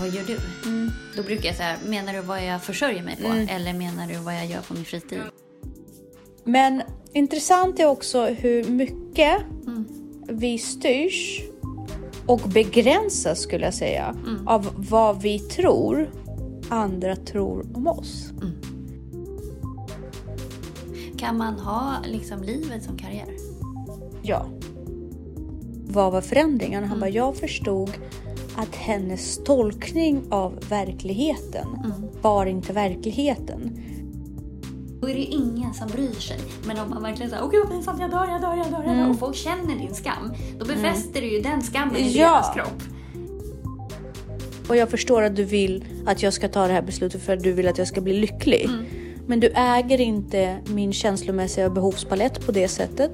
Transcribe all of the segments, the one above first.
vad gör du? Då brukar jag säga, menar du vad jag försörjer mig på? Eller menar du vad jag gör på min fritid? Men intressant är också hur mycket vi styrs och begränsas skulle jag säga av vad vi tror andra tror om oss. Kan man ha liksom livet som karriär? Ja. Vad var förändringen? Han bara, jag förstod att hennes tolkning av verkligheten var inte verkligheten. Då är det ju ingen som bryr sig. Men om man verkligen säger, gud vad pinsamt, jag dör, jag dör, jag dör, jag dör. Och folk känner din skam. Då befäster du ju den skammen i Ja. deras kropp. Och jag förstår att du vill att jag ska ta det här beslutet för att du vill att jag ska bli lycklig. Men du äger inte min känslomässiga behovspalett på det sättet.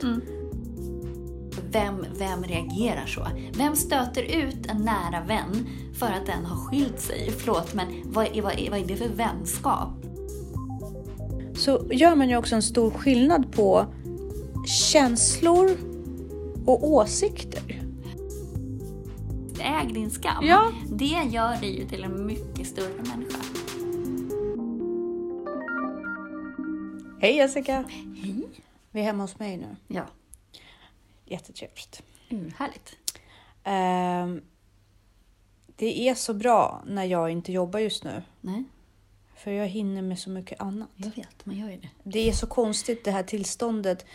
Vem, vem reagerar så? Vem stöter ut en nära vän för att den har skilt sig? Förlåt, men vad är, vad är, vad är det för vänskap? Så gör man ju också en stor skillnad på känslor och åsikter. Äg din skam. Ja. Det gör dig ju till en mycket större människa. Hej Jessica! Hej. Vi är hemma hos mig nu. Ja, Jättetrevligt. mm, härligt. Ehm, det är så bra när jag inte jobbar just nu. Nej, För jag hinner med så mycket annat. jag vet, man gör ju det. Det är så konstigt det här tillståndet.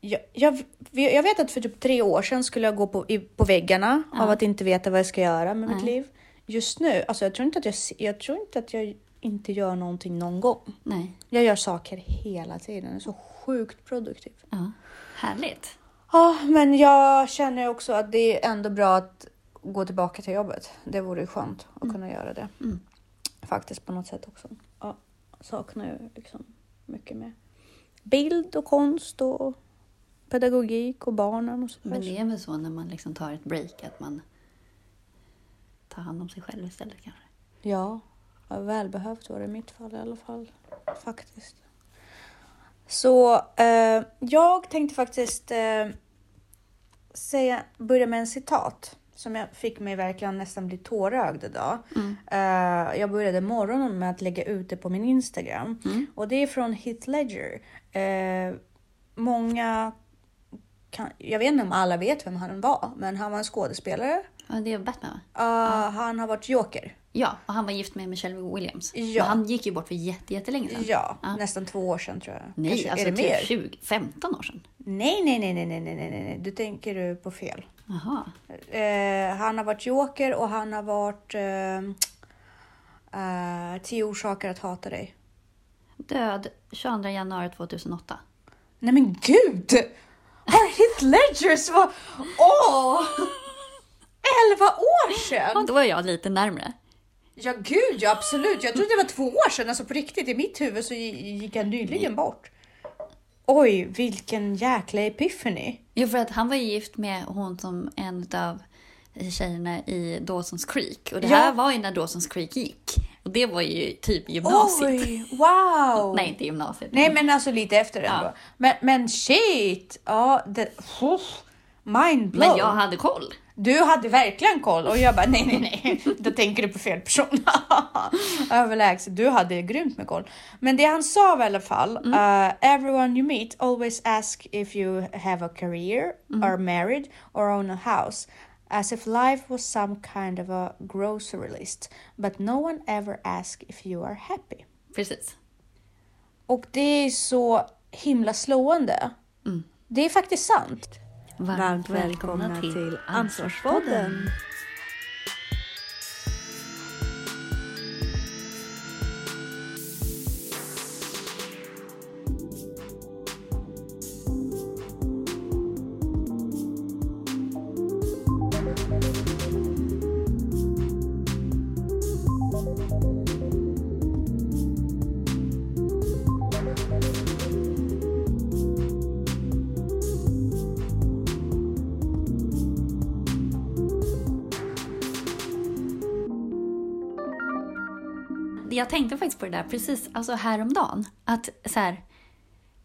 Jag, jag, jag vet att för typ tre år sedan skulle jag gå på, i, på väggarna av att inte veta vad jag ska göra med mitt Nej. liv. Just nu, alltså jag tror inte att jag, jag tror inte att jag inte gör någonting någon gång. Nej, Jag gör saker hela tiden. Jag är så sjukt produktiv. ja. Härligt. Ja, men jag känner också att det är ändå bra att gå tillbaka till jobbet. Det vore ju skönt att kunna göra det. Mm. Faktiskt på något sätt också. Ja, saknar ju liksom mycket med bild och konst och pedagogik och barnen och så. Men det är väl så när man liksom tar ett break att man tar hand om sig själv istället kanske? Ja, ja, välbehövt var det i mitt fall i alla fall. Faktiskt. Så eh, jag tänkte faktiskt eh, säga, börja med en citat som jag fick mig verkligen nästan bli tårögd idag. Eh, jag började morgonen med att lägga ut det på min Instagram och det är från Heath Ledger. Eh, många kan, jag vet inte om alla vet vem han var, men han var en skådespelare. Ja, det är Batman va? Uh, ja. Han har varit Joker. Ja, och han var gift med Michelle Williams. Ja. Men han gick ju bort för jättelänge sedan. Ja, ja, nästan två år sedan tror jag. Nej, Kanske, alltså är det typ mer? 20, 15 år sedan. Nej, nej, nej, nej, nej, nej, nej, nej, du tänker du på fel. Aha. Uh, eh, han har varit Joker och han har varit uh, Tio orsaker att hata dig. Död 22 januari 2008. Nej men gud! Har Heath Ledgers var... Åh! Elva år Ja, sedan! då var jag lite närmre. Ja gud, ja absolut. Jag trodde det var två år sedan. Alltså på riktigt, i mitt huvud så gick han nyligen bort. Oj, vilken jäkla epiphany. Jo, för att han var gift med hon som en av tjejerna i Dawson's Creek. Och det Ja. här var ju när Dawson's Creek gick. Och det var ju typ gymnasiet. Oj, wow! Nej, inte gymnasiet. Nej, men alltså lite efter ändå. Ja. Men, men shit! Ja, det, uff, mind blown. Men jag hade koll. Du hade verkligen koll och jag bara nej, nej, nej. Då tänker du på fel person. Överlägset. Du hade grymt med koll. Men det han sa var i alla fall. Uh, everyone you meet always ask if you have a career, are married or own a house. As if life was some kind of a grocery list. But no one ever asks if you are happy. Precis. Och det är så himla slående. Det är faktiskt sant. Varmt välkomna till Ansvarspodden. Tänkte faktiskt på det där precis alltså häromdagen. Att så här,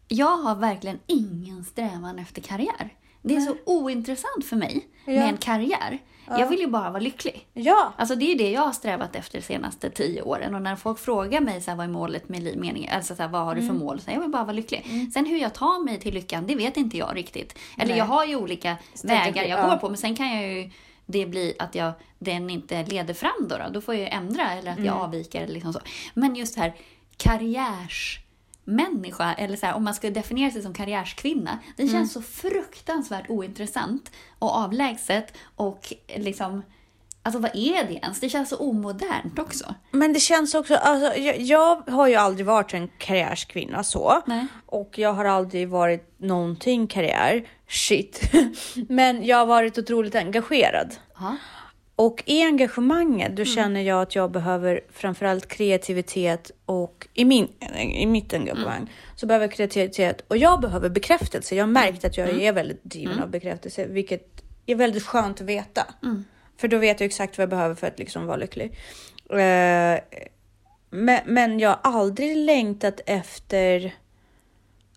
jag har verkligen ingen strävan efter karriär. Det är så ointressant för mig med en karriär. Jag vill ju bara vara lycklig. Ja. Alltså det är det jag har strävat efter de senaste tio åren. Och när folk frågar mig så här, vad är målet med livmeningen? Alltså så här, vad har du för Mm. mål? Så här, jag vill bara vara lycklig. Sen hur jag tar mig till lyckan, det vet inte jag riktigt. Eller jag har ju olika vägar jag ja. går på. Men sen kan jag ju det bli att jag, den inte leder fram då. Då, då får jag ju ändra eller att jag Mm. avviker eller liksom så. Men just det här karriärsmänniska, eller så här, om man ska definiera sig som karriärskvinna, det Mm. känns så fruktansvärt ointressant och avlägset och liksom Alltså vad är det ens? Det känns så omodernt också. Men det känns också, alltså, jag, jag har ju aldrig varit en karriärskvinna så. Nej. Och jag har aldrig varit någonting karriär. Shit. Men jag har varit otroligt engagerad. Ja. Och i engagemanget då känner jag att jag behöver framförallt kreativitet och i, min, i mitt engagemang så behöver jag kreativitet och jag behöver bekräftelse. Jag har märkt att jag är väldigt driven av bekräftelse, vilket är väldigt skönt att veta. För då vet jag exakt vad jag behöver för att liksom vara lycklig. Eh, men, men jag har aldrig längtat efter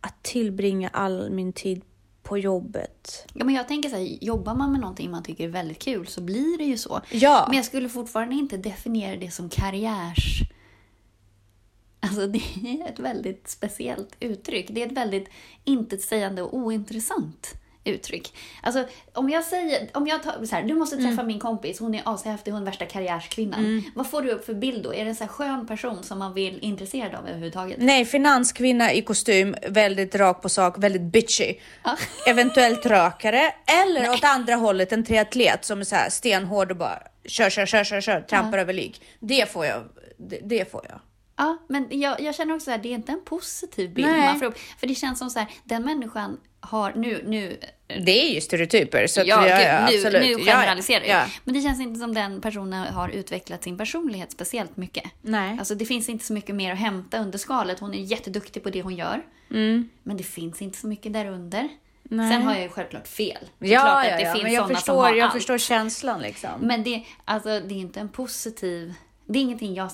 att tillbringa all min tid på jobbet. ja men jag tänker så här, jobbar man med någonting man tycker är väldigt kul så blir det ju så. Ja. Men jag skulle fortfarande inte definiera det som karriärs... Alltså det är ett väldigt speciellt uttryck. Det är ett väldigt intetsägande och ointressant uttryck. Alltså om jag säger, om jag tar så här, du måste träffa min kompis, hon är ashäftig, hon är värsta karriärskvinnan. Vad får du upp för bild då? Är det en så här skön person som man vill intresserad av överhuvudtaget? Nej, finanskvinna i kostym, väldigt rak på sak, väldigt bitchy. Ja. Eventuellt rökare eller åt andra hållet en triatlet som är så här stenhård och bara kör, kör, kör, kör, kör, trampar över lik. Det får jag. Det, det får jag. Ja, men jag, jag känner också att det är inte en positiv bild Nej. man får upp. För det känns som så här, den människan har nu, nu Det är ju stereotyper. Så att, Ja, ja, ja, nu, absolut. nu generaliserar jag. ja. Men det känns inte som den personen har utvecklat sin personlighet speciellt mycket. Nej. Alltså det finns inte så mycket mer att hämta under skalet. Hon är jätteduktig på det hon gör. Men det finns inte så mycket där under. Mm. Nej. Sen har jag ju självklart fel. Det är Ja, klart att det ja. finns men jag förstår, jag allt. förstår känslan liksom. Men det, alltså, det är inte en positiv... Det är ingenting jag...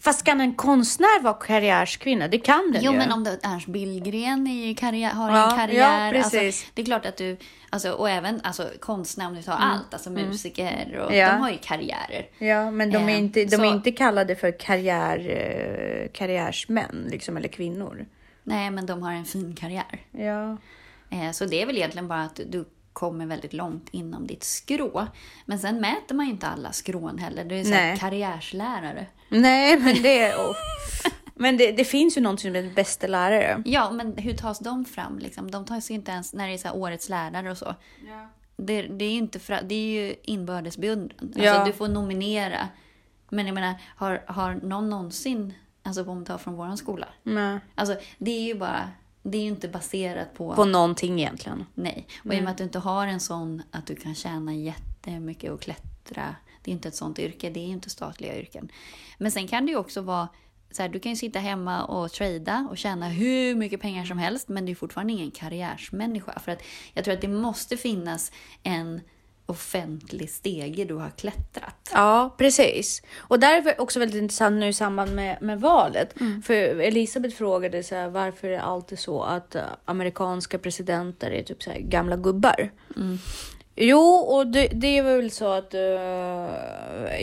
Fast kan en konstnär vara karriärskvinna? Det kan den Jo, ju. men om det Ernst Billgren är i karriär, har Ja, en karriär. ja, alltså, det är klart att du... Alltså, och även alltså, konstnär, om du tar allt. Alltså musiker och Mm. Ja. de har ju karriärer. Ja, men de är Eh, inte, de så- är inte kallade för karriär, eh, karriärsmän liksom, eller kvinnor. Nej, men de har en fin karriär. Ja. Eh, Så det är väl egentligen bara att du kommer väldigt långt inom ditt skrå. Men sen mäter man ju inte alla skrån heller. Det är så här karriärslärare. Nej, men det... Oh. Men det, det finns ju någonting som bästa lärare. Ja, men hur tas de fram? Liksom? De tas ju inte ens när det är så här årets lärare och så. Det, det är ju inte fra, det är ju inbördes beundran. Alltså, Ja. Du får nominera. Men jag menar, har, har någon någonsin, alltså om man tar från våran skola. Nej. Alltså det är ju bara, det är ju inte baserat på På någonting egentligen. Nej. Och i och med att du inte har en sån att du kan tjäna jättemycket och klättra. Det är inte ett sånt yrke, det är inte statliga yrken. Men sen kan det ju också vara så här, du kan ju sitta hemma och trada och tjäna hur mycket pengar som helst men du är fortfarande ingen karriärsmänniska. För att jag tror att det måste finnas en offentlig stege du har klättrat. Ja, precis. Och där är det också väldigt intressant nu i samband med, med valet. För Elisabeth frågade så här, varför är det alltid så att eh, amerikanska presidenter är typ så här gamla gubbar? Jo, och det, det är väl så att eh,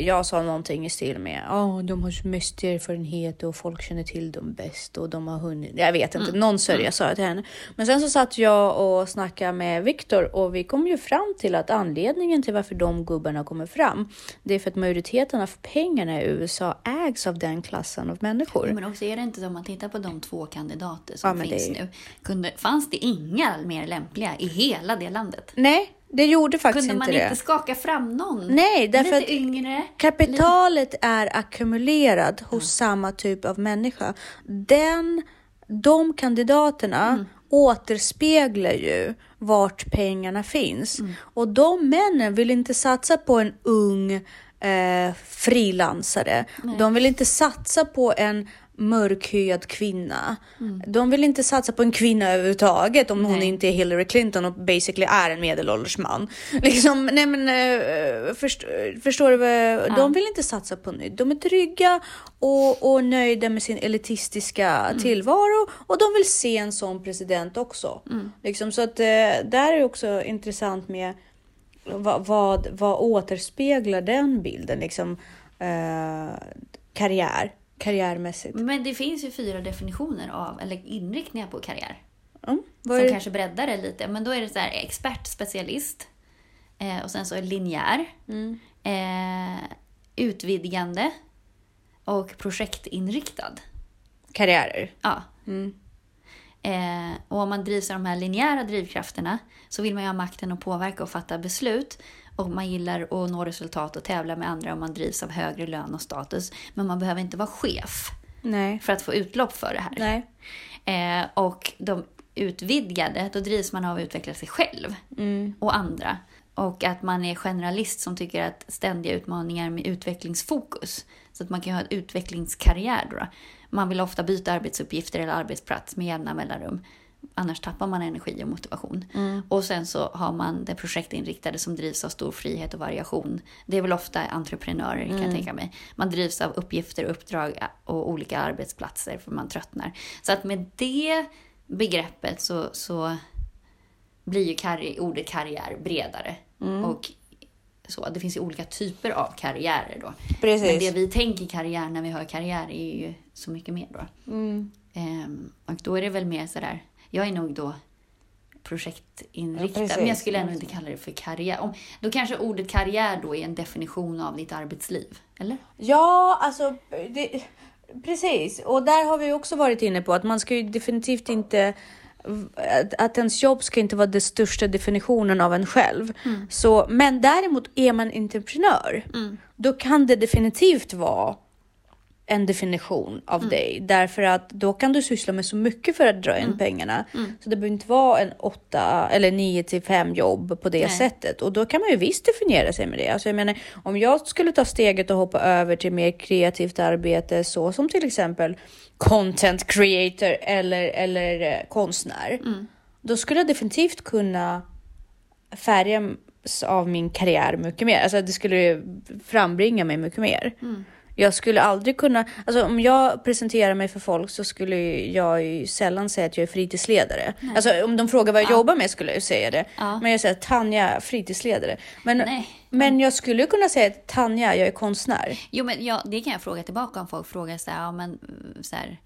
jag sa någonting i stil med ja, de har mest erfarenhet och folk känner till dem bäst och de har hunnit. Jag vet inte, någon sörja sa jag till henne. Men sen så satt jag och snackade med Viktor och vi kom ju fram till att anledningen till varför de gubbarna kommer fram, det är för att majoriteten av pengarna i USA ägs av den klassen av människor. Men också är det inte så om man tittar på de två kandidater som Ja, finns är- nu. Kunde, fanns det inga mer lämpliga i hela det landet? Nej, det gjorde faktiskt Kunde man inte det. inte skaka fram någon? Nej, därför Lite att yngre? Kapitalet är ackumulerat hos samma typ av människa. Den, de kandidaterna Mm. återspeglar ju vart pengarna finns. Mm. Och de männen vill inte satsa på en ung eh, frilansare. De vill inte satsa på en mörkhyad kvinna. De vill inte satsa på en kvinna överhuvudtaget om hon Nej. inte är Hillary Clinton och basically är en medelålders man. Liksom, nej men, eh, först, förstår du? vad- De vill inte satsa på nytt. De är trygga och, och nöjda med sin elitistiska tillvaro och de vill se en sån president också. Liksom, så att eh, där är också intressant med vad, vad, vad återspeglar den bilden? Liksom, eh, karriär, karriärmässigt. Men det finns ju fyra definitioner av, eller inriktningar på karriär. Mm. Som kanske breddar det lite. Men då är det så här expert, specialist. Eh, och sen så linjär. Mm. Eh, utvidgande. Och projektinriktad. karriärer. Ja. Mm. Eh, och om man drivs av de här linjära drivkrafterna så vill man ju ha makten att påverka och fatta beslut. Och man gillar att nå resultat och tävla med andra om man drivs av högre lön och status. Men man behöver inte vara chef Nej. för att få utlopp för det här. Eh, och de utvidgade, då drivs man av att utveckla sig själv Mm. och andra. Och att man är generalist som tycker att ständiga utmaningar med utvecklingsfokus. Så att man kan ha en utvecklingskarriär då. Man vill ofta byta arbetsuppgifter eller arbetsplats med jämna mellanrum. Annars tappar man energi och motivation. Och sen så har man det projektinriktade som drivs av stor frihet och variation. Det är väl ofta entreprenörer kan jag tänka mig. Man drivs av uppgifter, uppdrag och olika arbetsplatser för man tröttnar. Så att med det begreppet så, så blir ju karri- ordet karriär bredare. Och så, det finns ju olika typer av karriärer då. Precis. Men det vi tänker karriär när vi hör karriär är ju så mycket mer då. Mm. Ehm, och då är det väl mer sådär, jag är nog då projektinriktad, Ja, men jag skulle ändå inte kalla det för karriär. Om, då kanske ordet karriär då är en definition av ditt arbetsliv, eller? Ja, alltså det, precis. Och där har vi också varit inne på att man ska ju definitivt inte att, att ens jobb ska inte vara den största definitionen av en själv. Så, men däremot är man entreprenör, då kan det definitivt vara en definition av dig. Därför att då kan du syssla med så mycket för att dra in pengarna. Så det behöver inte vara en åtta eller nio till fem jobb på det Nej. sättet. Och då kan man ju visst definiera sig med det. Alltså jag menar, om jag skulle ta steget och hoppa över till mer kreativt arbete, så som till exempel content creator eller, eller eh, konstnär. Då skulle jag definitivt kunna färgas av min karriär mycket mer. Alltså det skulle frambringa mig mycket mer. Jag skulle aldrig kunna, alltså om jag presenterar mig för folk så skulle jag ju sällan säga att jag är fritidsledare. Alltså om de frågar vad jag jobbar med skulle jag säga det. Ja. Men jag säger Tanja, fritidsledare. Men, Nej. men jag skulle kunna säga Tanja, jag är konstnär. Jo, men ja, det kan jag fråga tillbaka om folk frågar så här, ja men mm, så här,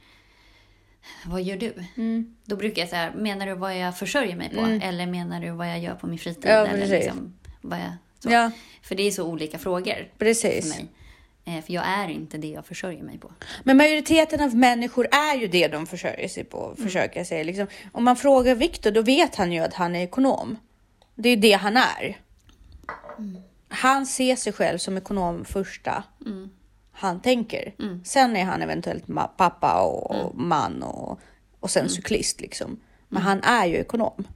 vad gör du? Mm. Då brukar jag säga, menar du vad jag försörjer mig på? Eller menar du vad jag gör på min fritid? Ja, eller liksom, vad jag, så. Ja, För det är så olika frågor för precis. mig. Eh, För jag är inte det jag försörjer mig på. Men majoriteten av människor är ju det de försörjer sig på, försöker jag säga. Liksom, om man frågar Viktor, då vet han ju att han är ekonom. Det är ju det han är. Han ser sig själv som ekonom första han tänker. Sen är han eventuellt pappa och, och man och, och sen cyklist liksom. Men han är ju ekonom.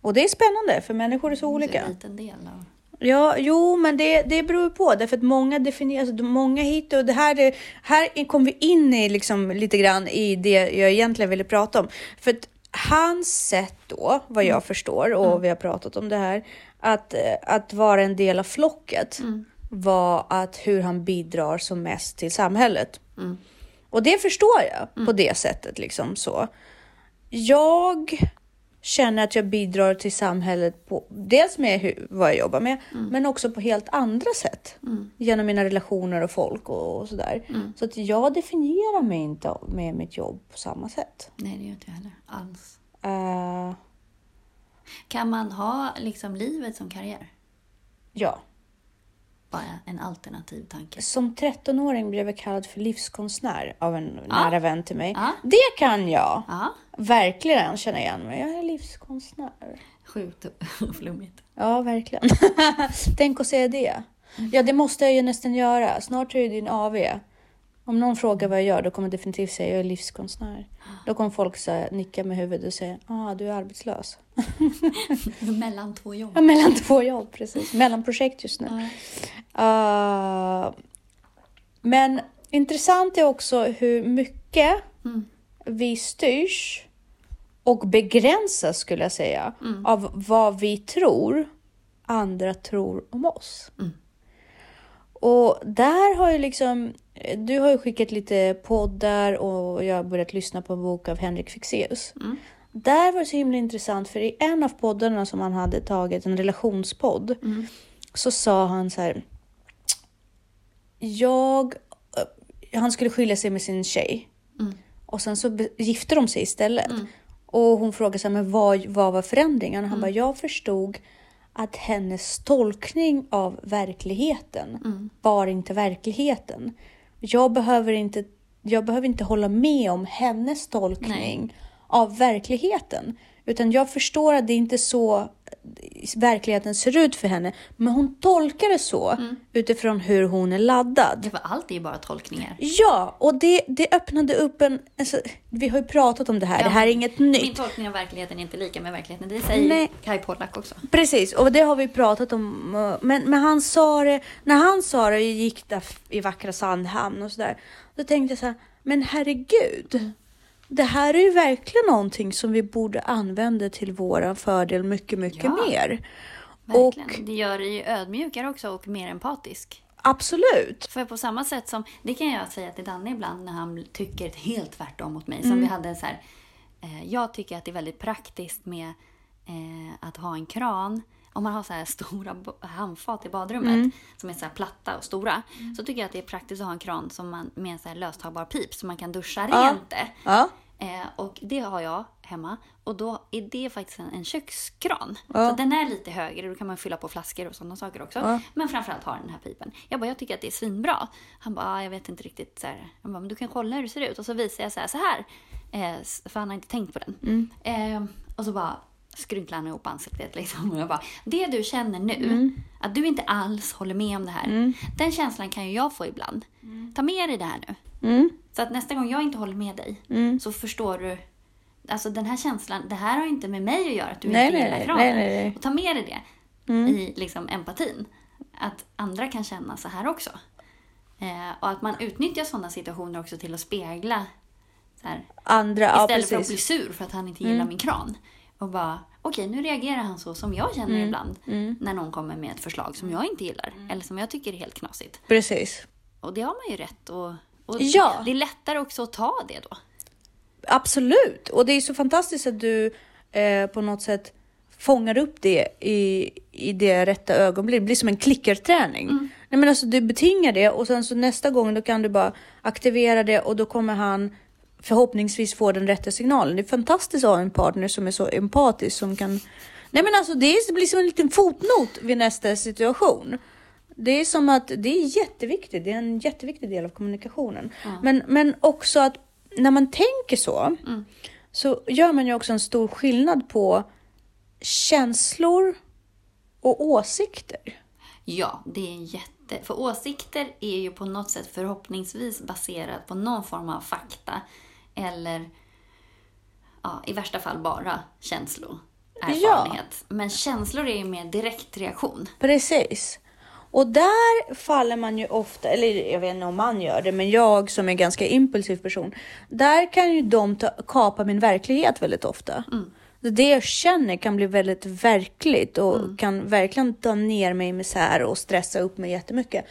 Och det är spännande för människor är så Det är olika. en liten del av... Ja, jo, men det, det beror på. Därför att många definierar, alltså, många hit och det här, är- här kom vi in i liksom lite grann i det jag egentligen ville prata om. För att hans sätt då, vad jag förstår, och vi har pratat om det här, att, att vara en del av flocket var att hur han bidrar som mest till samhället. Och det förstår jag på det sättet liksom så. Jag känner att jag bidrar till samhället på dels med hur, vad jag jobbar med, men också på helt andra sätt. Genom mina relationer och folk och, och sådär. Så att jag definierar mig inte med mitt jobb på samma sätt. Nej, det gör inte jag heller alls. Eh, Kan man ha liksom livet som karriär? ja, Bara en alternativ tanke. som 13-åring blev jag kallad för livskonstnär av en Ja. nära vän till mig. Ja. Det kan jag Ja, verkligen känna igen mig. Jag är livskonstnär. sjukt flummigt. Ja, verkligen. Tänk att säga det. Ja, det måste jag ju nästan göra. Snart är det din AV. Om någon frågar vad jag gör, då kommer jag definitivt säga att jag är livskonstnär. Då kommer folk så här, nicka med huvudet och säga ah, du är arbetslös. Mellan två jobb. Ja, mellan två jobb, precis. Mellan projekt just nu. Ja. Uh, men intressant är också hur mycket Mm. vi styrs och begränsas skulle jag säga Mm. av vad vi tror andra tror om oss. Mm. Och där har ju liksom, du har ju skickat lite poddar och jag har börjat lyssna på en bok av Henrik Fexeus. Mm. Där var det så himla intressant för i en av poddarna som han hade tagit, en relationspodd, Mm. så sa han så här. Jag, eh, han skulle skilja sig med sin tjej. Mm. Och sen så gifte de sig istället. Mm. Och hon frågade sig, men vad, vad var förändringen? Han Mm. bara, jag förstod att hennes tolkning av verkligheten Mm. var inte verkligheten. Jag behöver inte, jag behöver inte hålla med om hennes tolkning av verkligheten. Utan jag förstår att det inte är så verkligheten ser ut för henne. Men hon tolkar det så Mm. utifrån hur hon är laddad. Det var allt är ju bara tolkningar. Ja, och det, det öppnade upp en... Alltså, vi har ju pratat om det här, Ja, det här är inget nytt. Min tolkning av verkligheten är inte lika med verkligheten. Det säger Nej. Kai Pollak också. Precis, och det har vi pratat om. Men, men han sa det, när han sa det och gick där i vackra Sandhamn och sådär. Då tänkte jag så här, men herregud. Det här är ju verkligen någonting som vi borde använda till våran fördel mycket, mycket Ja. mer. Verkligen. Och Det gör dig ju ödmjukare också och mer empatisk. absolut. För på samma sätt som, det kan jag säga till Danne ibland när han tycker helt tvärtom mot mig. Som Mm. vi hade så här, eh, jag tycker att det är väldigt praktiskt med eh, att ha en kran. Om man har så här stora handfat i badrummet Mm. som är så här platta och stora. Så tycker jag att det är praktiskt att ha en kran som man, med en så här löstagbar pip så man kan duscha Ja. rent det. Ja, Eh, och det har jag hemma. Och då är det faktiskt en, en kökskran. Ja. Så den är lite högre, då kan man fylla på flaskor och sådana saker också. Ja. Men framförallt har den här pipen. Jag bara, jag tycker att det är svinbra. Han bara, ah, jag vet inte riktigt. Så här. Jag bara, men du kan kolla hur det ser ut. Och så visar jag så här, så här. Eh, för han har inte tänkt på den. Mm. Eh, och så bara skrynklar han ihop ansiktet liksom. Och jag bara, det du känner nu, Mm. att du inte alls håller med om det här. Den känslan kan ju jag få ibland. Ta med dig det här nu. mm, Så att nästa gång jag inte håller med dig mm. så förstår du. Alltså den här känslan, det här har inte med mig att göra att du Nej, inte gillar nej. Och ta med dig det Mm. i liksom empatin. Att andra kan känna så här också. Eh, och att man utnyttjar sådana situationer också till att spegla. Här, Andra, ja istället för att bli sur för att han inte gillar min kran. Och bara, okej nu reagerar han så som jag känner ibland. Mm. När någon kommer med ett förslag som jag inte gillar. Eller som jag tycker är helt knasigt. Precis. Och det har man ju rätt och, och Ja. Det är lättare också att ta det då. Absolut, och det är så fantastiskt att du eh, på något sätt fångar upp det i, i det rätta ögonblicket. Det blir som en klickerträning. Nej, men alltså, du betingar det och sen så nästa gång då kan du bara aktivera det och då kommer han förhoppningsvis få den rätta signalen. Det är fantastiskt att ha en partner som är så empatisk som kan... Nej men alltså det, blir som en liten fotnot vid nästa situation. Det är som att det är jätteviktigt. Det är en jätteviktig del av kommunikationen. Men, men också att när man tänker så, så gör man ju också en stor skillnad på känslor och åsikter. Ja, det är jätte... För åsikter är ju på något sätt förhoppningsvis baserat på någon form av fakta. Eller ja, i värsta fall bara känsloerfarenhet. Men känslor är ju mer direktreaktion. Precis. Och där faller man ju ofta, eller jag vet inte om man gör det, men jag som är en ganska impulsiv person, där kan ju de ta, kapa min verklighet väldigt ofta. Det jag känner kan bli väldigt verkligt och kan verkligen ta ner mig i misär och stressa upp mig jättemycket.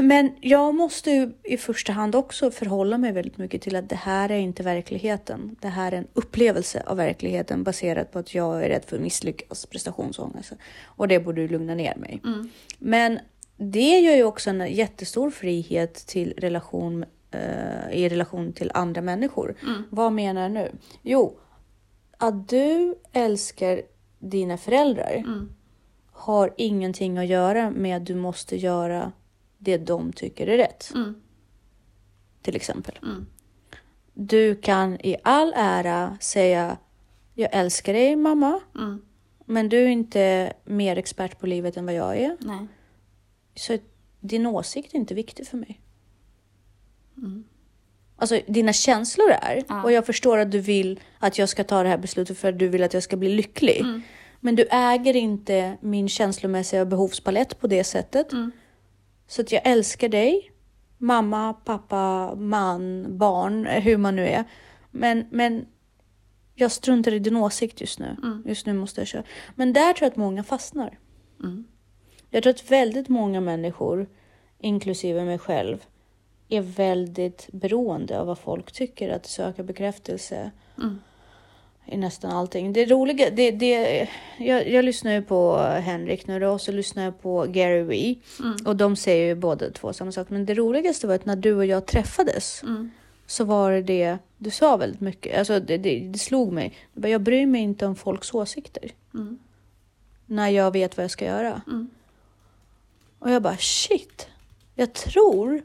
Men jag måste ju i första hand också förhålla mig väldigt mycket till att det här är inte verkligheten. Det här är en upplevelse av verkligheten baserat på att jag är rädd för att misslyckas, prestationsångest. Och det borde lugna ner mig. Men det gör ju också en jättestor frihet till relation eh, i relation till andra människor. Vad menar jag nu? Jo, att du älskar dina föräldrar har ingenting att göra med att du måste göra det de tycker är rätt. Mm. Till exempel. Mm. Du kan i all ära säga jag älskar dig mamma, Mm. men du är inte mer expert på livet än vad jag är. Nej. Så din åsikt är inte viktig för mig. Alltså dina känslor är, Mm. Ja. och jag förstår att du vill att jag ska ta det här beslutet för att du vill att jag ska bli lycklig. Mm. Men du äger inte min känslomässiga behovspalett på det sättet. Mm. Så att jag älskar dig, mamma, pappa, man, barn, hur man nu är. Men, men jag struntar i din åsikt just nu. Mm. Just nu måste jag köra. Men där tror jag att många fastnar. Mm. Jag tror att väldigt många människor, inklusive mig själv, är väldigt beroende av vad folk tycker, att söka bekräftelse Mm. I nästan allting. Det roliga, det, det, jag, jag lyssnar ju på Henrik nu då, och så lyssnar jag på Gary Vee. Mm. Och de säger ju båda två samma sak. Men det roligaste var att när du och jag träffades Mm. så var det det du sa väldigt mycket. Alltså det, det, det slog mig. Bara, Jag bryr mig inte om folks åsikter Mm. när jag vet vad jag ska göra. Mm. Och jag bara shit. Jag tror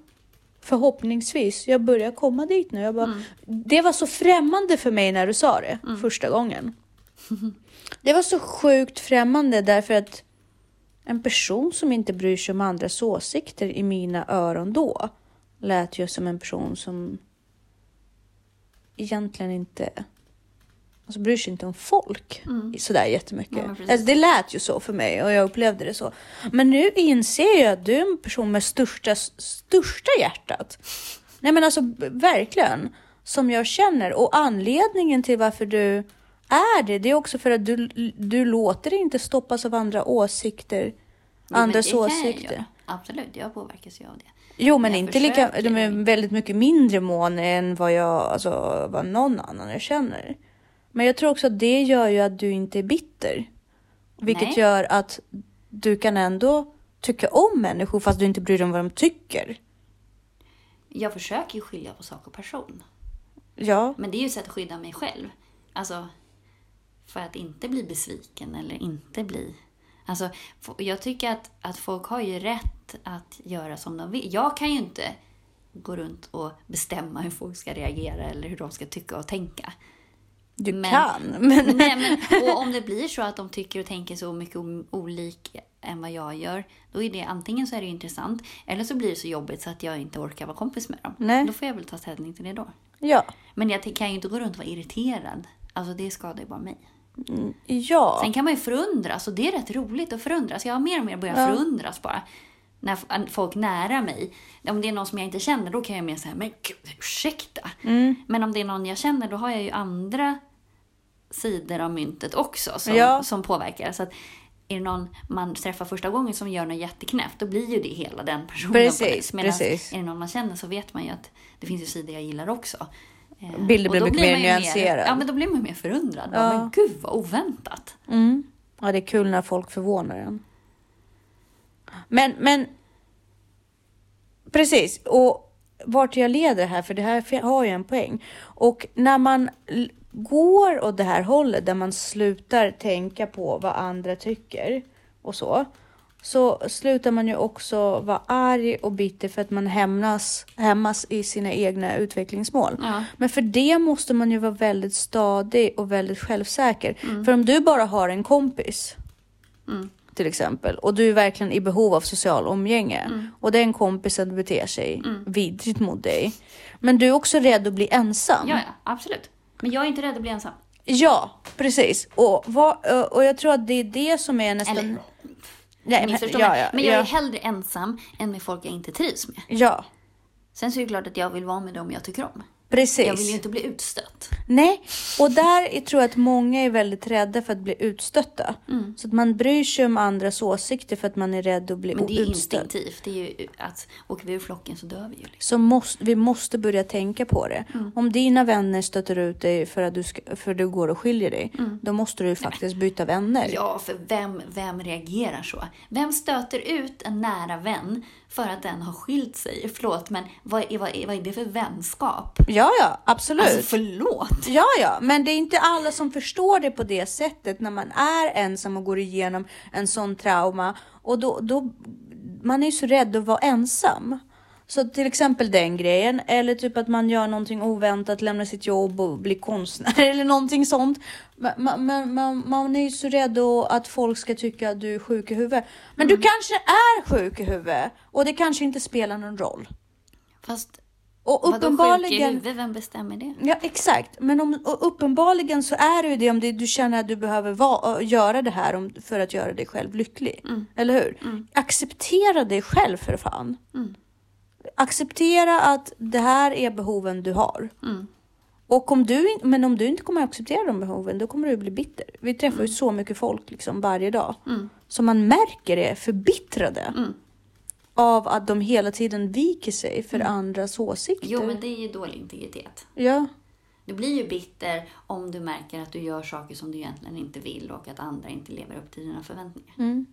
förhoppningsvis, jag börjar komma dit nu. Jag bara, Mm. Det var så främmande för mig när du sa det första gången. Det var så sjukt främmande därför att en person som inte bryr sig om andras åsikter i mina öron då lät ju som en person som egentligen inte alltså bryr sig inte om folk Mm. sådär jättemycket. Ja, alltså, det lät ju så för mig och jag upplevde det så. Men nu inser jag att du är en person med största, största hjärtat. Nej men alltså verkligen. Som jag känner. Och anledningen till varför du är det, det är också för att du, du låter dig inte stoppas av andra åsikter. Jo, andras jag åsikter. göra. Absolut, jag påverkas ju av det. Jo, men Jag inte lika, de är väldigt mycket mindre mån än vad jag, alltså vad någon annan jag känner. Men jag tror också att det gör ju att du inte är bitter. Vilket Nej. gör att du kan ändå tycka om människor fast du inte bryr dig om vad de tycker. Jag försöker ju skilja på sak och person. Ja, Men det är ju ett sätt att skydda mig själv. Alltså, för att inte bli besviken eller inte bli... Alltså, jag tycker att, att folk har ju rätt att göra som de vill. Jag kan ju inte gå runt och bestämma hur folk ska reagera eller hur de ska tycka och tänka. Du Men- kan. Men, Nej, men, och om det blir så att de tycker och tänker så mycket olika än vad jag gör, då är det antingen så är det intressant eller så blir det så jobbigt så att jag inte orkar vara kompis med dem. Nej. Då får jag väl ta ställning till det då. ja. Men jag kan ju inte gå runt och vara irriterad. Alltså det skadar ju bara mig. Ja. Sen kan man ju förundras och det är rätt roligt att förundras. Jag har mer och mer börjat Ja. förundras bara. När folk nära mig. Om det är någon som jag inte känner då kan jag mer säga, men gud, ursäkta. Mm. Men om det är någon jag känner då har jag ju andra sidor av myntet också som, Ja. som påverkar. Så att är det någon man träffar första gången som gör något jätteknäppt, då blir ju det hela den personen. Precis, på. Medan precis. är det någon man känner så vet man ju att det finns ju sidor jag gillar också. Eh, Bilder blir mycket mer ju nyanserad. Ja, men då blir man mer förundrad. Ja. Men gud vad oväntat. Mm. Ja, det är kul när folk förvånar en. Men, men. Precis. Och vart jag leder här, för det här har ju en poäng. Och när man går åt det här hållet, där man slutar tänka på vad andra tycker och så. Så slutar man ju också vara arg och bitter för att man hämnas, hämmas i sina egna utvecklingsmål. Ja. Men för det måste man ju vara väldigt stadig och väldigt självsäker. För om du bara har en kompis Mm. Till exempel och du är verkligen i behov av social umgänge och den kompisen beter sig vidrigt mot dig. Men du är också rädd att bli ensam. Ja, ja, absolut. Men jag är inte rädd att bli ensam. Ja, precis. Och, vad, och jag tror att det är det som är nästan... Eller, Nej, men, ja, ja, men jag är hellre ensam än med folk jag inte trivs med. ja, Sen så är det klart att jag vill vara med dem jag tycker om. Precis. Jag vill ju inte bli utstött. Nej, och där är- tror jag att många är väldigt rädda för att bli utstötta. Mm. Så att man bryr sig om andras åsikter för att man är rädd att bli Men det är ju utstött. instinktivt. Det är ju att åker vi ur flocken så dör vi ju. Liksom. Så måste, vi måste börja tänka på det. Mm. Om dina vänner stöter ut dig för att du, ska, för du går och skiljer dig, då måste du faktiskt byta vänner. Mm. Ja, för vem, vem reagerar så? Vem stöter ut en nära vän för att den har skilt sig? Förlåt, men vad är, vad är, vad är det för vänskap? ja, ja, absolut. Alltså förlåt! Ja, ja, men det är inte alla som förstår det på det sättet när man är ensam och går igenom en sån trauma. Och då, då man är ju så rädd att vara ensam. Så till exempel den grejen, eller typ att man gör någonting oväntat, lämnar sitt jobb och blir konstnär eller någonting sånt. Man, man, man, man är ju så rädd att folk ska tycka att du är sjuk i huvudet. Men du kanske är sjuk i huvudet och det kanske inte spelar någon roll. Fast Och vadå sjuk i uppenbarligen... huvudet? Vem bestämmer det? Ja, exakt. Men om, uppenbarligen så är det ju det om det, du känner att du behöver va, göra det här om, för att göra dig själv lycklig. Eller hur? Acceptera dig själv för fan. Acceptera att det här är behoven du har. Mm. Och om du, men om du inte kommer att acceptera de behoven, då kommer du bli bitter. Vi träffar Mm. ju så mycket folk liksom varje dag. Som man märker är förbittrade. Mm. Av att de hela tiden viker sig för andras åsikter. Mm. Jo, men det är ju dålig integritet. Ja. Du blir ju bitter om du märker att du gör saker som du egentligen inte vill och att andra inte lever upp till dina förväntningar.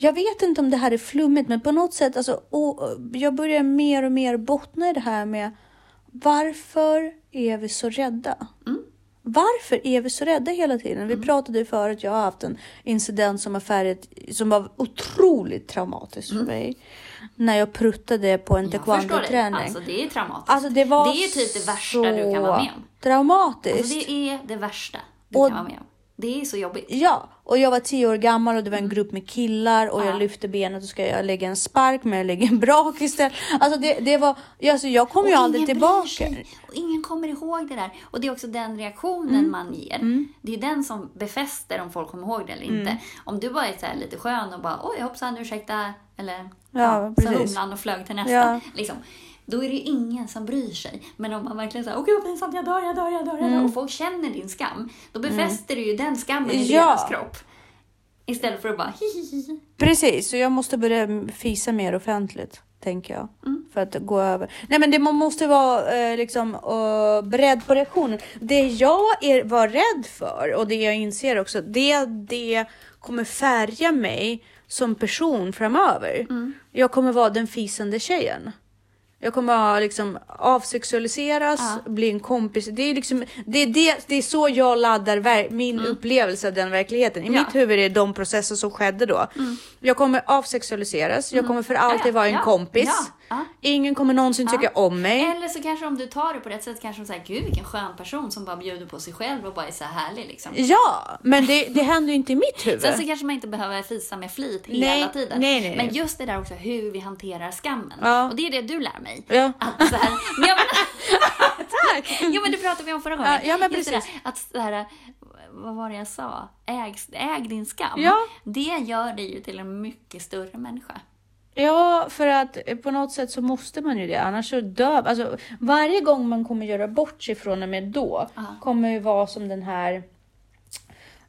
Mm. Jag vet inte om det här är flummigt, men på något sätt, alltså, och, jag börjar mer och mer bottna i det här med varför är vi så rädda? Mm. Varför är vi så rädda hela tiden? Vi pratade ju förut, jag har haft en incident som, var färdigt, som var otroligt traumatisk för mig. När jag pruttade på en Mm. Taekwondo-träning. Alltså det är traumatiskt. Alltså, det, var det är typ det värsta du kan vara med om. Dramatiskt. Alltså det är det värsta du Och- kan vara med om. Det är så jobbigt. Ja, och jag var tio år gammal och det var en grupp med killar och Mm. Ja. jag lyfte benet och ska jag lägga en spark men jag lägger en brak istället. Alltså det, det var, alltså jag kommer ju aldrig tillbaka. sig. Och ingen kommer ihåg det där. Och det är också den reaktionen Mm. man ger. Det är den som befäster om folk kommer ihåg det eller inte. Mm. Om du bara är så lite skön och bara oj hoppsan ursäkta eller Ja, så precis. humlan och flög till nästa. Ja. Liksom. Då är det ingen som bryr sig. Men om man verkligen säger okej vad pinsamt jag dör, jag dör, jag dör, jag dör. Och folk känner din skam. Då befäster du ju den skammen i Mm. Ja. deras kropp. Istället för att bara hihihi. Precis, så jag måste börja fisa mer offentligt, tänker jag. Mm. För att gå över. Nej men det, man måste vara eh, liksom eh, beredd på reaktionen. Det jag är, var rädd för och det jag inser också, det, det kommer färga mig som person framöver. Mm. Jag kommer vara den fisande tjejen. Jag kommer ha liksom avsexualiseras, Ja. bli en kompis. Det är, liksom, det, är det, det är så jag laddar min upplevelse av den verkligheten. I Mm. Ja. Mm. mitt huvud är det de processer som skedde då. Jag kommer avsexualiseras, jag kommer för alltid vara en kompis. Ja. Ingen kommer någonsin Ja. tycka om mig. Eller så kanske om du tar det på rätt sätt kanske de säger gud vilken skön person som bara bjuder på sig själv och bara är så här härlig liksom. Ja, men det, det händer ju inte i mitt huvud. Sen så kanske man inte behöver fisa med flit Nej, hela tiden. nej, nej. Men just det där också hur vi hanterar skammen. Ja. Och det är det du lär mig. Ja. Att så här, men jag menar, jo men det pratade vi om förra gången. Ja, ja, men Just det precis. där, att så här, vad var det jag sa? Äg, äg din skam. Ja. Det gör dig ju till en mycket större människa. Ja, för att eh, på något sätt så måste man ju det. Annars så dör alltså, Varje gång man kommer göra bort sig från och med då Ja. kommer ju vara som den här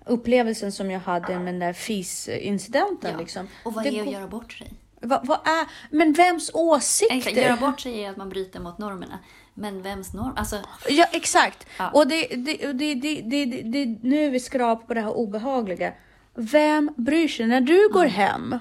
upplevelsen som jag hade med den där FIS-incidenten. Ja. Liksom. Och vad Det är att göra bort sig? Vad, vad är, men vems Exakt, åsikter? göra bort sig är att man bryter mot normerna. Men vems norm? Alltså, Ja, exakt. Ja. Och det, det, det, det, det, det, nu är vi skrap på det här obehagliga. Vem bryr sig? När du går Mm. hem,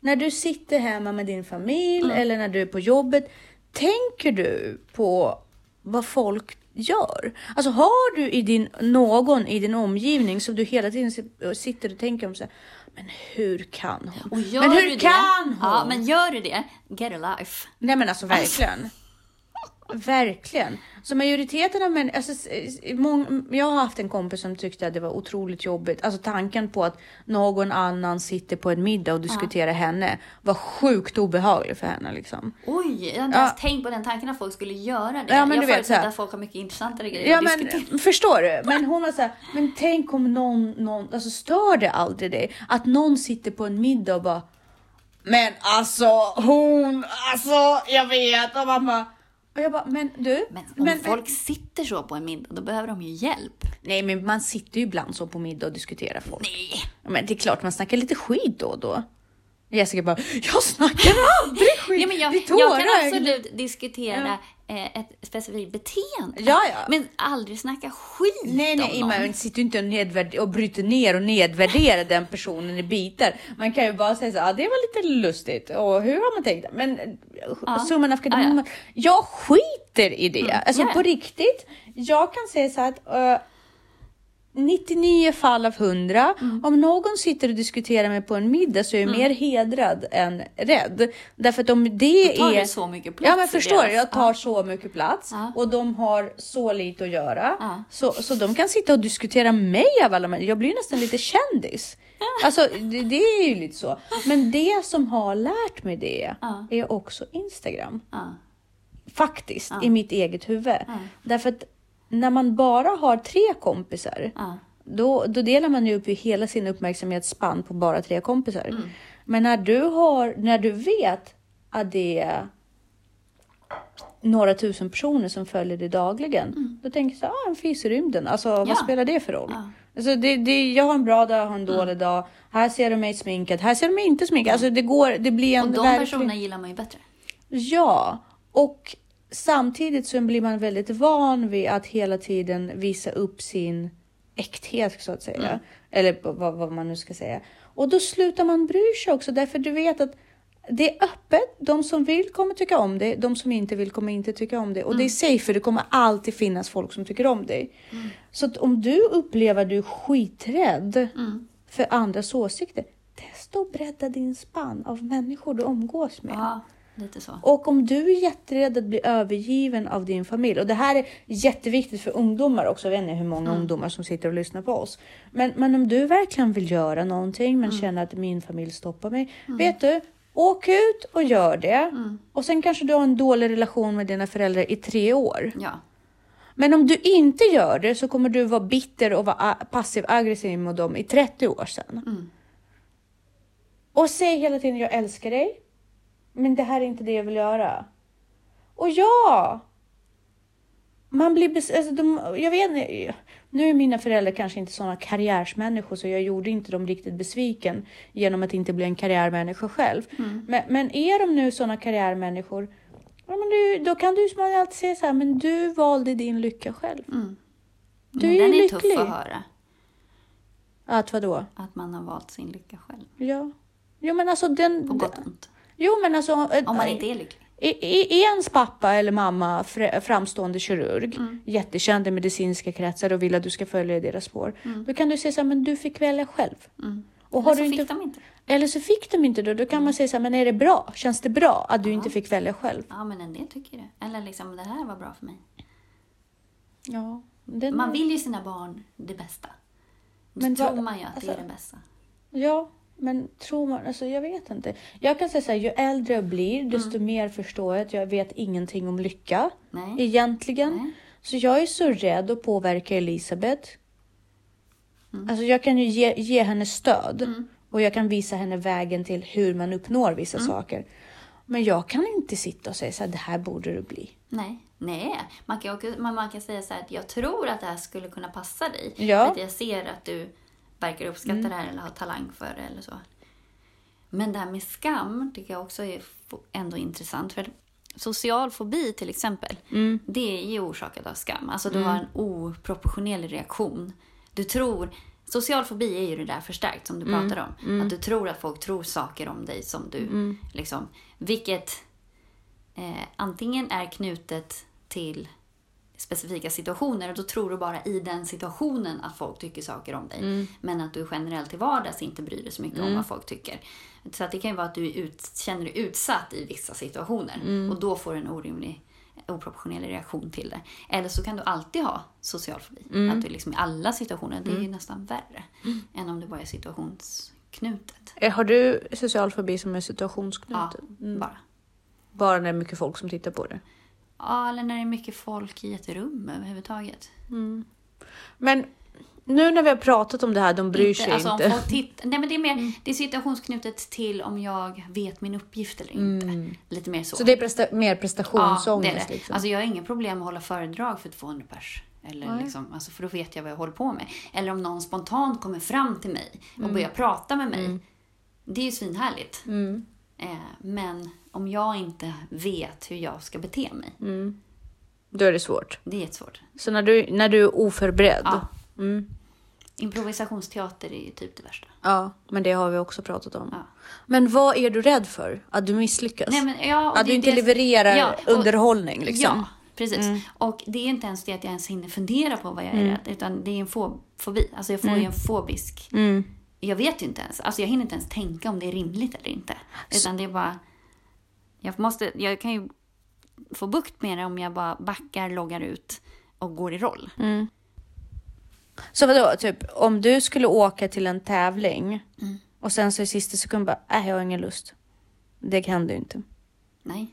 när du sitter hemma med din familj eller när du är på jobbet, tänker du på vad folk gör? Alltså har du i din, någon i din omgivning som du hela tiden sit- sitter och tänker om så här, men hur kan hon? men hur det, kan hon? Ja, men gör du det, get a life. Nej men alltså verkligen. Verkligen. Så majoriteten av människor, alltså, mång, jag har haft en kompis som tyckte att det var otroligt jobbigt. Alltså tanken på att någon annan sitter på en middag och diskuterar henne var sjukt obehaglig för henne liksom. Oj, jag har inte Ja. ens tänkt på den tanken att folk skulle göra det. Ja, men jag förutsätter att folk har mycket intressantare grejer Ja att diskutera. men förstår du? Men hon var så här, men tänk om någon, någon, alltså stör det aldrig dig? Att någon sitter på en middag och bara, men alltså hon, alltså jag vet. Och man bara, och jag bara, men du. Men om folk sitter så på en middag, då behöver de ju hjälp. Nej, men man sitter ju ibland så på middag och diskuterar folk. Nej. Men det är klart man snackar lite skit då och då. Jessica bara, jag snackar aldrig skit. Ja, men jag, jag kan absolut diskutera eh, ett specifikt beteende. Ja, ja. Men aldrig snacka skit Nej, nej, om någon. man sitter ju inte och, och bryter ner och nedvärderar den personen i bitar. Man kan ju bara säga så ah, det var lite lustigt och hur har man tänkt? Men ja. summan av Ja, ja. ja, jag skiter i det. Alltså ja, ja. på riktigt. Jag kan säga så att uh, 99 fall av 100. Mm. Om någon sitter och diskuterar med på en middag så är jag mer hedrad än rädd. Därför att om det tar är... du så mycket plats Ja men förstår deras- du, jag tar Ja. så mycket plats Ja. och de har så lite att göra. Ja. Så, så de kan sitta och diskutera mig av alla människor. Jag blir nästan lite kändis. Alltså det, det är ju lite så. Men det som har lärt mig det är också Instagram. Faktiskt, i mitt eget huvud. Därför att när man bara har tre kompisar Ja. då, då delar man ju upp hela sin uppmärksamhetsspann på bara tre kompisar. Mm. Men när du, har, när du vet att det är några tusen personer som följer dig dagligen. Då tänker jag så här, ah, en fis i rymden. Alltså Mm. Ja. vad spelar det för roll? Ja. Alltså, det, det, jag har en bra dag, jag har en dålig dag. Här ser du mig sminkad, här ser du mig inte sminkad. Alltså det går, det blir en Och de verklig- personerna gillar man ju bättre. Ja, och samtidigt så blir man väldigt van vid att hela tiden visa upp sin äkthet så att säga. Eller p- vad, vad man nu ska säga. Och då slutar man bry sig också därför du vet att det är öppet. De som vill kommer tycka om det. De som inte vill kommer inte tycka om det. Och det är safe för det kommer alltid finnas folk som tycker om dig. Så att om du upplever att du är skiträdd för andras åsikter. Testa att bredda din spann av människor du umgås med. Ja, lite så. Och om du är jätterädd att bli övergiven av din familj och det här är jätteviktigt för ungdomar också. Jag vet inte hur många ungdomar som sitter och lyssnar på oss. Men, men om du verkligen vill göra någonting men känner att min familj stoppar mig. Vet du? Åk ut och gör det. Och sen kanske du har en dålig relation med dina föräldrar i tre år. Ja. Men om du inte gör det så kommer du vara bitter och vara passiv aggressiv mot dem i 30 år sedan. Och säg hela tiden jag älskar dig. Men det här är inte det jag vill göra. Och ja! Man blir bes- alltså de, jag vet inte, nu är mina föräldrar kanske inte sådana karriärsmänniskor så jag gjorde inte dem riktigt besviken genom att inte bli en karriärmänniska själv. Men, men är de nu sådana karriärmänniskor, ja, men du, då kan du som alltid säga så här, men du valde din lycka själv. Du Men är ju den är lycklig. tuff att höra. Att vadå? Att man har valt sin lycka själv. Ja. Jo men alltså den... På gott och ont. Jo men alltså... Om man inte är lycklig. Är, ens pappa eller mamma fr- framstående kirurg, Mm. jättekänd i medicinska kretsar och vill att du ska följa i deras spår, då kan du säga så här, men du fick välja själv. Och Mm. Men har så du fick inte, de inte. Eller så fick de inte då, då kan man säga så här, men är det bra? Känns det bra att du inte fick välja själv? Ja, men en del tycker det. Eller liksom, det här var bra för mig. Ja. Man vill ju sina barn det bästa. Då Men tror man ju att det är alltså- det bästa. Ja, men tror man, alltså jag vet inte. Jag kan säga så här, ju äldre jag blir, desto Mm. mer förstår jag att jag vet ingenting om lycka. Nej. Egentligen. Nej. Så jag är så rädd att påverka Elisabeth. Mm. Alltså jag kan ju ge, ge henne stöd. Och jag kan visa henne vägen till hur man uppnår vissa Mm. saker. Men jag kan inte sitta och säga så här, det här borde du bli. Nej, nej. Man kan, man, man kan säga så här jag tror att det här skulle kunna passa dig. Ja. För att jag ser att du verkar uppskatta det här eller har talang för det eller så. Men det här med skam tycker jag också är ändå intressant. För social fobi till exempel, det är ju orsakat av skam. Alltså du har en oproportionerlig reaktion. Du tror, social fobi är ju det där förstärkt som du pratar om. Att du tror att folk tror saker om dig som du liksom, vilket eh, antingen är knutet till specifika situationer och då tror du bara i den situationen att folk tycker saker om dig. Men att du generellt till vardags inte bryr dig så mycket om vad folk tycker. Så att det kan ju vara att du ut, känner dig utsatt i vissa situationer och då får du en orimlig oproportionerlig reaktion till det. Eller så kan du alltid ha social fobi. Att du liksom i alla situationer, det är ju nästan värre än om det bara är situationsknutet. Eh, Har du social fobi som är Ja, situationsknuten? bara. Bara när det är mycket folk som tittar på det? Ja, eller när det är mycket folk i ett rum överhuvudtaget. Men nu när vi har pratat om det här, de bryr sig alltså, inte. Mm. Titt- Nej, men det är mer det är situationsknutet till om jag vet min uppgift eller inte. Lite mer så. Mm. Så det är presta- mer ja, det prestationsångest? är det. Liksom. Alltså, jag har inga problem att hålla föredrag för 200 pers. Eller liksom, alltså, för då vet jag vad jag håller på med. Eller om någon spontant kommer fram till mig och Mm. börjar prata med mig. Det är ju svinhärligt. Mm. Eh, men om jag inte vet hur jag ska bete mig, Mm. Då är det svårt. det är jättesvårt. Så när du, när du är oförberedd? Ja. Mm. Improvisationsteater är ju typ det värsta. Ja, men det har vi också pratat om. Ja. Men vad är du rädd för? Att du misslyckas? Nej, men, ja, att du inte levererar Ja, och- underhållning liksom? Ja, precis. Och det är inte ens det att jag ens hinner fundera på vad jag är rädd, utan det är en fo- fobi. Alltså jag får ju en fobisk... Mm. Jag vet ju inte ens. Alltså jag hinner inte ens tänka om det är rimligt eller inte. Utan det är bara... Jag, måste, jag kan ju få bukt med det om jag bara backar, loggar ut och går i roll. Så vadå, typ om du skulle åka till en tävling Mm. och sen så i sista sekund bara, äh, jag har ingen lust. Det kan du inte. Nej.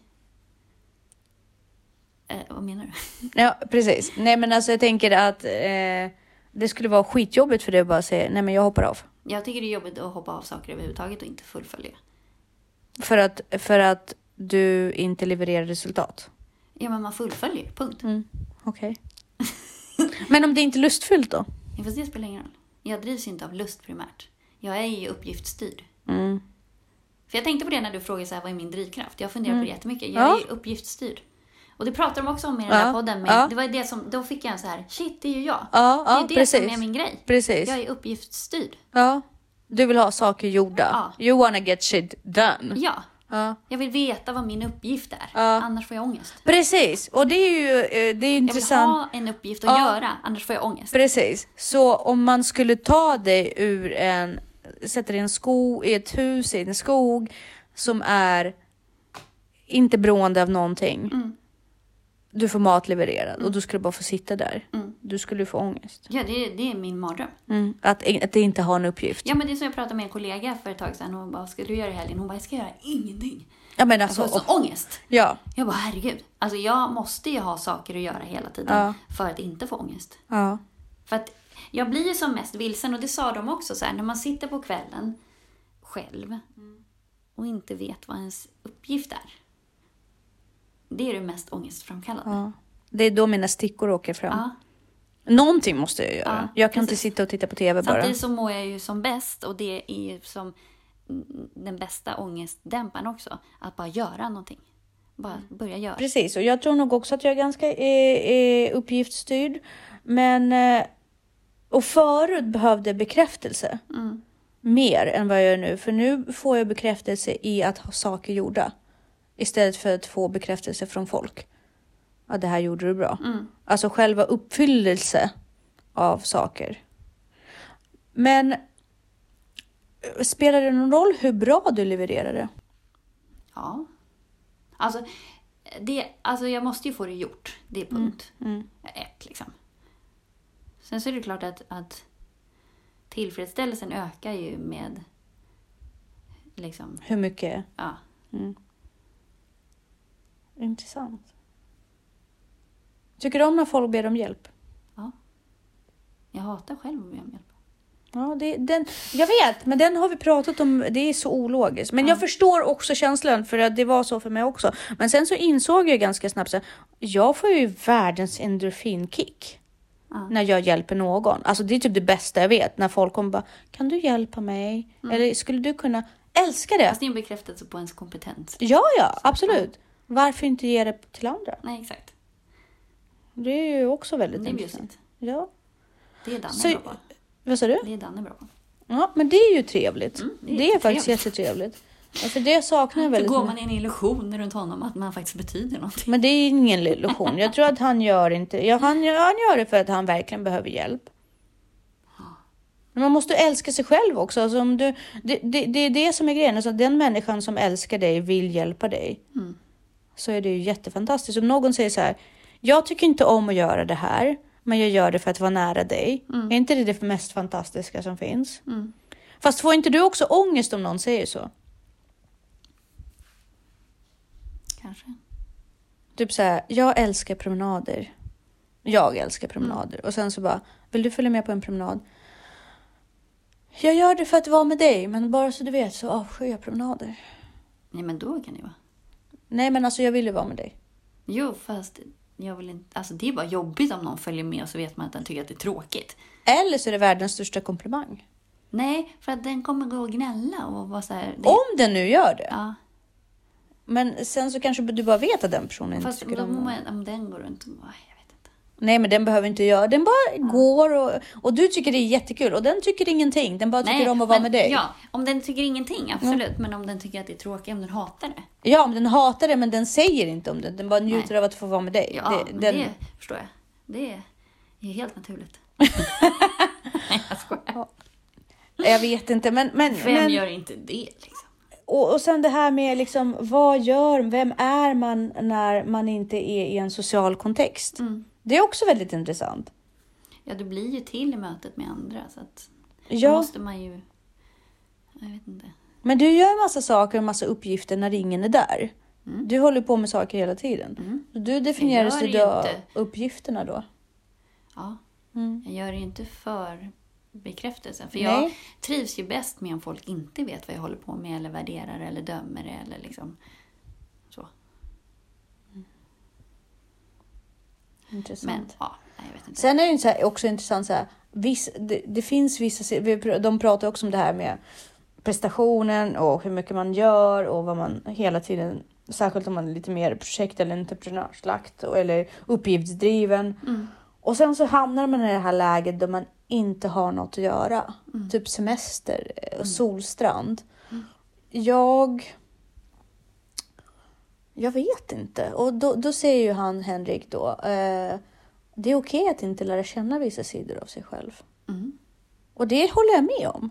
Eh, vad menar du? Ja, precis. Nej, men alltså jag tänker att eh, det skulle vara skitjobbigt för dig att bara säga, nej men jag hoppar av. Jag tycker det är jobbigt att hoppa av saker överhuvudtaget och inte fullfölja. För att, för att du inte levererar resultat? Ja, men man fullföljer, punkt. Mm. Okej. Men om det inte är lustfyllt då? Ja, fast det spelar ingen roll. Jag drivs ju inte av lust primärt. Jag är ju uppgiftsstyrd. Mm. För jag tänkte på det när du frågade så här, vad är min drivkraft? Jag funderar på det jättemycket. Jag Ja. är ju uppgiftsstyrd. Och det pratar de också om i den Ja, där podden. Med, ja. Det var det som, då fick jag en så här, shit, det är ju jag. Ja, det är ja ju det precis. som är min grej. Precis. Jag är uppgiftsstyrd. Ja. Du vill ha saker gjorda. Ja. You wanna get shit done. Ja, Ja. jag vill veta vad min uppgift är. Ja. Annars får jag ångest. Precis, och det är ju eh, det är Jag vill intressant. ha en uppgift att Ja. göra, annars får jag ångest. Precis. Så om man skulle ta dig ur en, sätta dig i en skog, i ett hus, i en skog som är inte beroende av någonting. Mm. Du får mat levererad och du skulle bara få sitta där. Mm. Du skulle få ångest. Ja, det, det är min mardröm. Mm. Att, att det inte har en uppgift. Ja, men det är som jag pratade med en kollega för ett tag sedan. Hon bara, vad ska du göra i helgen? Hon bara, jag ska göra ingenting. Ja men Jag alltså, får så ångest. ja. Jag bara, herregud. Alltså jag måste ju ha saker att göra hela tiden Ja. för att inte få ångest. ja. För att jag blir ju som mest vilsen och det sa de också så här, när man sitter på kvällen själv och inte vet vad ens uppgift är. Det är det mest ångestframkallande. ja. Det är då mina stickor åker fram. Ja. Någonting måste jag göra. Ja, jag kan inte precis. sitta och titta på TV bara. Samtidigt så mår jag ju som bäst och det är ju som mm, den bästa ångestdämparen också. Att bara göra någonting. Bara börja göra. Precis, och jag tror nog också att jag är ganska eh, eh, uppgiftsstyrd. Men... Eh, och förut behövde jag bekräftelse. Mm. Mer än vad jag gör nu. För nu får jag bekräftelse i att ha saker gjorda. Istället för att få bekräftelse från folk. Ja, det här gjorde du bra. Mm. Alltså själva uppfyllelse av saker. Men eh, spelar det någon roll hur bra du levererar det? Ja. Alltså, det, alltså jag måste ju få det gjort. Det är punkt Mm. ett liksom. Sen så är det klart att, att tillfredsställelsen ökar ju med liksom, Hur mycket? ja. Intressant. Tycker du om när folk ber om hjälp? Jag hatar själv att be om hjälp. Ja, det, den, jag vet, men den har vi pratat om. Det är så ologiskt. Men jag förstår också känslan för att det var så för mig också. Men sen så insåg jag ganska snabbt här, jag får ju världens endorfinkick Ja. när jag hjälper någon. Alltså det är typ det bästa jag vet när folk kommer bara, kan du hjälpa mig? Eller skulle du kunna älska det? Fast det är en bekräftelse på ens kompetens. Ja, ja, absolut. Varför inte ge det till andra? Nej, exakt. Det är ju också väldigt Det är intressant. Ja. Det är Danne Så- bra på. Vad sa du? Det är Danne bra på. Ja, men det är ju trevligt. Mm, det, det är är faktiskt jättetrevligt. för det saknar jag väldigt går mycket. man i illusioner runt honom att man faktiskt betyder någonting. Men det är ingen illusion. Jag tror att han gör inte... Ja, han, gör- han gör det för att han verkligen behöver hjälp. Men man måste älska sig själv också. Alltså om du, det, det, det är det som är grejen. Alltså den människan som älskar dig vill hjälpa dig. Mm. Så är det ju jättefantastiskt. Om någon säger så här. Jag tycker inte om att göra det här. Men jag gör det för att vara nära dig. Är inte det det mest fantastiska som finns? Mm. Fast får inte du också ångest om någon säger så? Kanske. Typ så här, jag älskar promenader. Jag älskar promenader. Och sen så bara, vill du följa med på en promenad? Jag gör det för att vara med dig, men bara så du vet så avskyr jag promenader. Nej, men då kan det vara. Nej, men alltså jag vill ju vara med dig. Jo, fast jag vill inte... Alltså det är bara jobbigt om någon följer med och så vet man att den tycker att det är tråkigt. Eller så är det världens största komplimang. Nej, för att den kommer gå och gnälla och vara så här... det- Om den nu gör det. Ja, Men sen så kanske du bara vet att den personen inte fast tycker då om man, om den går runt och bara, inte. Nej, men den behöver inte göra Den bara går och, och du tycker det är jättekul och den tycker ingenting. Den bara tycker om att vara med dig. Ja, om den tycker ingenting, absolut. Men om den tycker att det är tråkigt, om den hatar det. Ja, men den hatar det, men den säger inte om det. Den bara njuter Nej. av att få vara med dig. Ja, det, den, det förstår jag. Det är, är helt naturligt. Nej, jag skojar. Jag vet inte, men... men, Vem men gör inte det liksom? och, och sen det här med liksom, vad gör, vem är man när man inte är i en social kontext? Mm. Det är också väldigt intressant. Ja, du blir ju till i mötet med andra. Så att då Ja, måste man ju... Jag vet inte. men du gör massa saker och massa uppgifter när ingen är där. Mm. Du håller på med saker hela tiden. Mm. Du definierar ju då inte. uppgifterna då. Ja, Mm. jag gör det ju inte för bekräftelsen. För Nej. jag trivs ju bäst med om folk inte vet vad jag håller på med eller värderar eller dömer det eller liksom Intressant. Men ja, nej, jag vet inte. Sen är det ju så här, också intressant så här, viss, det, det finns vissa, de pratar också om det här med prestationen och hur mycket man gör och vad man hela tiden, särskilt om man är lite mer projekt eller entreprenörslagt eller uppgiftsdriven. Mm. Och sen så hamnar man i det här läget då man inte har något att göra. Mm. Typ semester och solstrand. Jag... Jag vet inte. Och då, då säger ju han, Henrik, då. Eh, det är okej att inte lära känna vissa sidor av sig själv. Mm. Och det håller jag med om.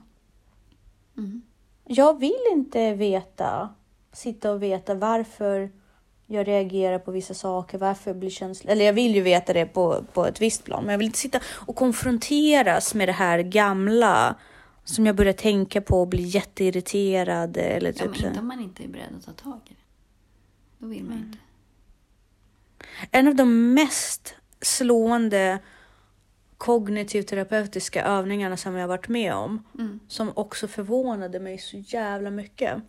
Mm. Jag vill inte veta, sitta och veta varför jag reagerar på vissa saker, varför jag blir känslig. Eller jag vill ju veta det på, på ett visst plan, men jag vill inte sitta och konfronteras med det här gamla som jag börjar tänka på och blir jätteirriterad. Eller Ja, typ men så. inte om man inte är beredd att ta tag i det. Då vill man inte. En av de mest slående kognitivt terapeutiska övningarna som jag har varit med om, Mm. som också förvånade mig så jävla mycket,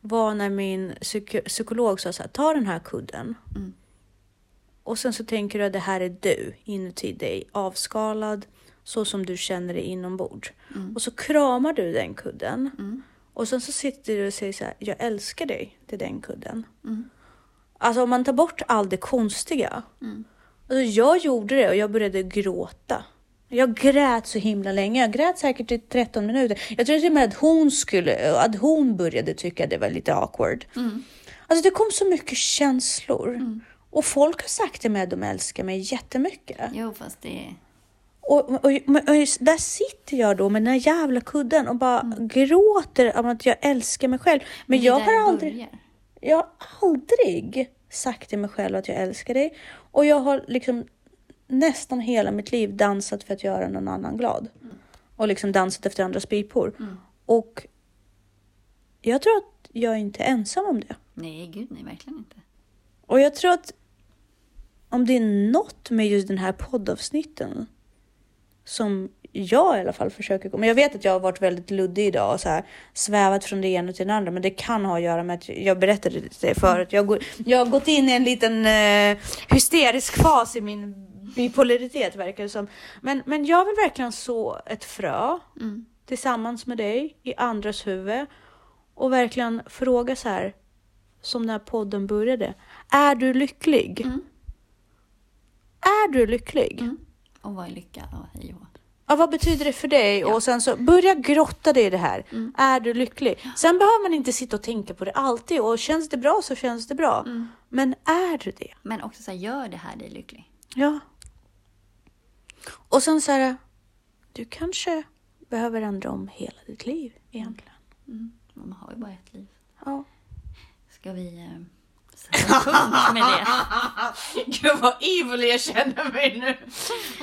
var när min psyk- psykolog sa så här, ta den här kudden. Mm. Och sen så tänker du att det här är du inuti dig, avskalad, så som du känner dig inombords. Mm. Och så kramar du den kudden. Mm. Och sen så sitter du och säger så här, jag älskar dig till den kudden. Mm. Alltså om man tar bort allt det konstiga. Mm. Alltså jag gjorde det och jag började gråta. Jag grät så himla länge. Jag grät säkert i 13 minuter. Jag tror till och med att hon, skulle, att hon började tycka det var lite awkward. Mm. Alltså det kom så mycket känslor. Och folk har sagt till mig att de älskar mig jättemycket. Jo, fast det. Och, och, och, och där sitter jag då med den här jävla kudden och bara gråter om att jag älskar mig själv. Men är jag har aldrig... börjar. Jag har aldrig sagt till mig själv att jag älskar dig. Och jag har liksom nästan hela mitt liv dansat för att göra någon annan glad. Och liksom dansat efter andras pipor. Mm. Och jag tror att jag inte är ensam om det. Nej, gud nej, verkligen inte. Och jag tror att om det är något med just den här poddavsnitten som jag i alla fall försöker komma. Jag vet att jag har varit väldigt luddig idag och så här svävat från det ena till det andra, men det kan ha att göra med att jag berättade det förut. Jag, går, jag har gått in i en liten eh, hysterisk fas i min bipolaritet verkar det som. Men, men jag vill verkligen så ett frö Mm. tillsammans med dig i andras huvud och verkligen fråga så här som när podden började. Är du lycklig? Mm. Är du lycklig? Mm. Och vad är lycka? Ja, hej och. Ja, vad betyder det för dig? Ja. Och sen så börja grotta dig i det här. Mm. Är du lycklig? Sen behöver man inte sitta och tänka på det alltid och känns det bra så känns det bra. Mm. Men är du det? Men också så här, gör det här dig lycklig. Ja. Och sen så här, du kanske behöver ändra om hela ditt liv egentligen. Mm. Man har ju bara ett liv. Ja. Ska vi sätta punkt med det? Gud vad evil jag känner mig nu.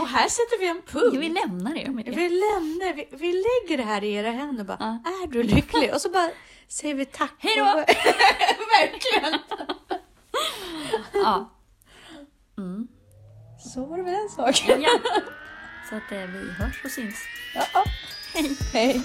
Och här sätter vi en punkt. Vi lämnar det med det. Vi lämnar, vi, vi lägger det här i era händer bara. Ja. Är du lycklig? Och så bara säger vi tack. Hej då! Verkligen. Ja. Mm. Så var det med den saken. ja. Så att eh, vi hörs och syns. Ja. Hej! Hej.